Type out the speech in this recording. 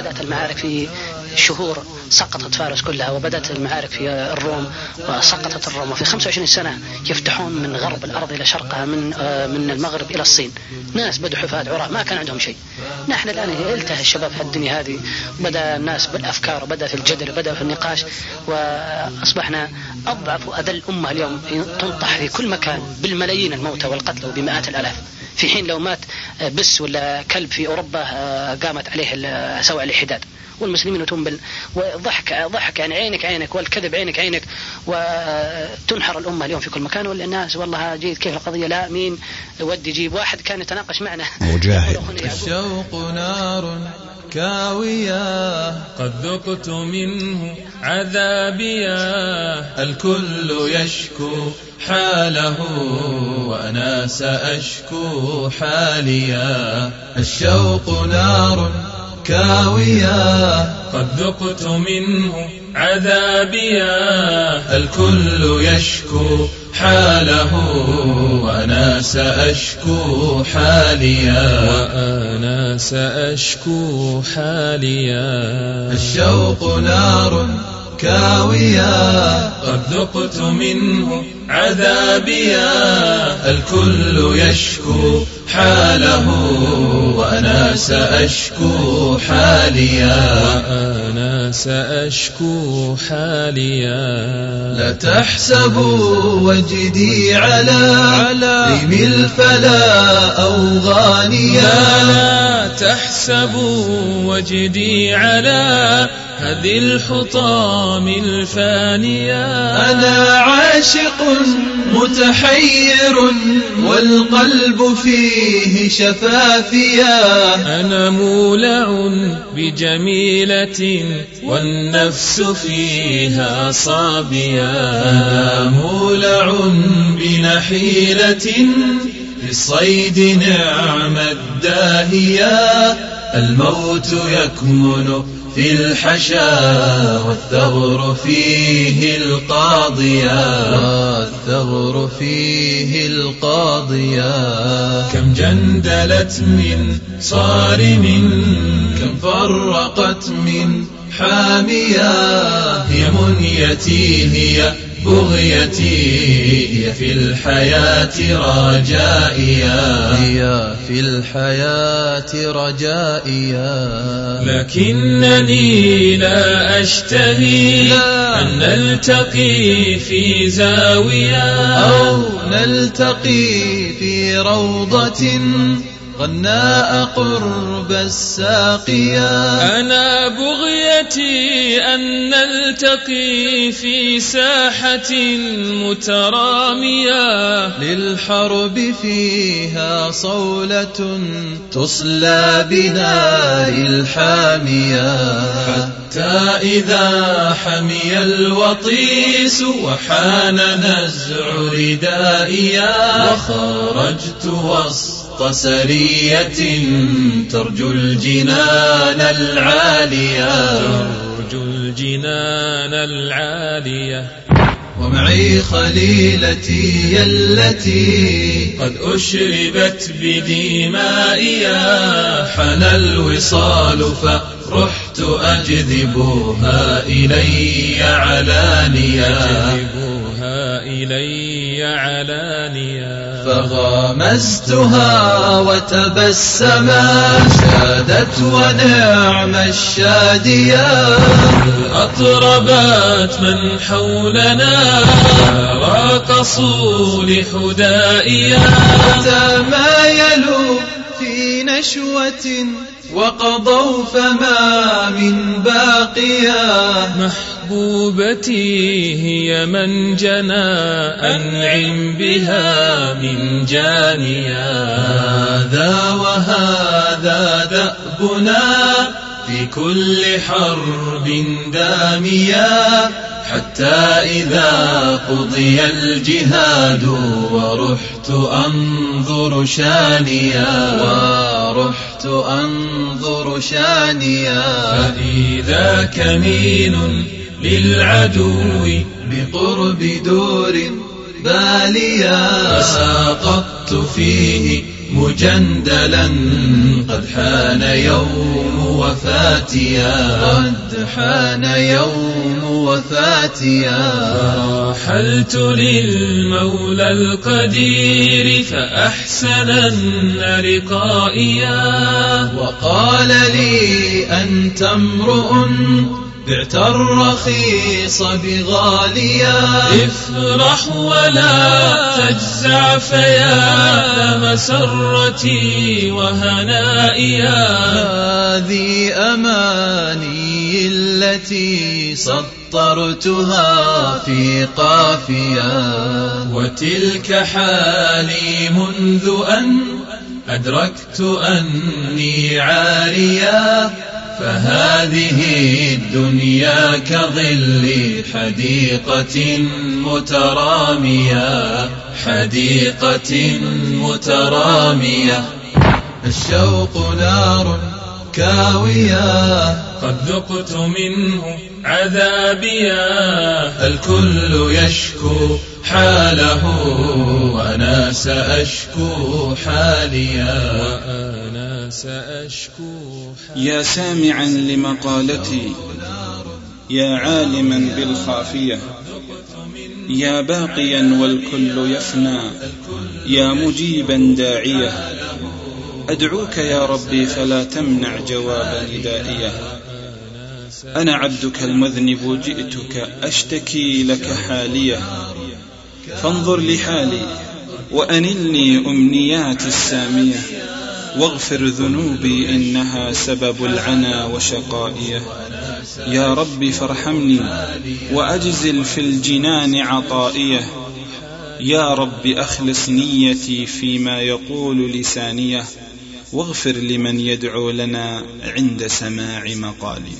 بدأت المعارك في شهور سقطت فارس كلها وبدأت المعارك في الروم وسقطت الروم. وفي 25 سنة يفتحون من غرب الأرض إلى شرقها من آه، من المغرب إلى الصين. ناس بدوا حفاة عراة ما كان عندهم شيء. نحن الآن التهى الشباب في الدنيا هذه. بدأ الناس بالأفكار وبدأ في الجدل وبدأ في النقاش وأصبحنا أضعف وأذل أمة اليوم. تنطح في كل مكان بالملايين الموتى والقتلى وبمئات الآلاف. في حين لو مات بس ولا كلب في أوروبا آه، قامت عليه سواء الحداد والمسلمين يتون بال وضحك ضحك يعني عينك عينك والكذب عينك عينك. وتنحر الأمة اليوم في كل مكان. والناس والله جيد كيف القضية؟ لا مين؟ ودي يجيب واحد كان يتناقش معنا. مجاهد. الشوق نار كاوية قد ذقت منه عذابيا الكل يشكو حاله وأنا سأشكو حاليا. الشوق نار كاويا قد ذقت منه عذابيا. الكل يشكو حاله وأنا سأشكو حاليا. وأنا سأشكو حاليا. الشوق نار كاويا قد ذقت منه عذابيا. الكل يشكو حاله وأنا سأشكو حاليا. وأنا سأشكو حاليا. لا تحسبوا وجدي على ريم الفلا أو غانيا. تحسبوا وجدي على هذه الحطام الفانية. أنا عاشق متحير والقلب فيه شفافيا أنا مولع بجميلة والنفس فيها صابيا أنا مولع بنحيلة في الصيد نعم الداهية الموت يكمن في الحشا والثغر فيه القاضية. والثغر فيه القاضية. كم جندلت من صارم كم فرقت من حامية هي منيتي هي بغيتي هي في الحياة رجائيا هي في الحياة رجائيا لكنني لا أشتهي أن نلتقي في زاوية. أو نلتقي في روضة. غناء قرب الساقية أنا بغيتي أن نلتقي في ساحة مترامية. للحرب فيها صولة تصلى بنار الحامية. حتى إذا حمي الوطيس وحان نزع ردائيا. وخرجت وسط وسط سرية ترجو الجنان العالية. ترجو الجنان العالية. ومعي خليلتي التي قد أشربت بدمائيا حن الوصال فرحت أجذبها إلي علانيا إلي علانيا فغامزتها وتبسما شادت ونعم الشادية. أطربت من حولنا راقصوا لحدائيا نشوة وقضوا فما من باقيا محبوبتي هي من جنى أنعم بها من جانيا. هذا وهذا دأبنا في كل حرب دامية. حتى إذا قضي الجهاد ورحت أنظر شانيا ورحت أنظر شانيا. فإذا كمين للعدو بقرب دور باليا فساقطت فيه مجندلا قد حان يوم وفاتيا. قد حان يوم وفاتيا. فرحلت للمولى القدير فأحسنن لقائيا. وقال لي أنت امرؤ بعت الرخيص بغاليا. افرح ولا تجزع فيا مسرتي وهنائيا. هذه أماني التي سطرتها في قافيا. وتلك حالي منذ أن أدركت أني عاريا. فهذه الدنيا كظل حديقة مترامية حديقة مترامية. الشوق نار كاوية. قد ذقت منه عذابيا الكل يشكو حاله وأنا سأشكو حاليا. وأنا سأشكو يا سامعا لمقالتي يا عالما بالخافية يا باقيا والكل يفنى يا مجيبا داعية. أدعوك يا ربي فلا تمنع جواب ندائية. أنا عبدك المذنب جئتك أشتكي لك حالية. فانظر لحالي وأنلني أمنياتي السامية واغفر ذنوبي إنها سبب العنا وشقائيه يا رب فارحمني وأجزل في الجنان عطائيه يا رب أخلص نيتي فيما يقول لسانيه واغفر لمن يدعو لنا عند سماع مقالي.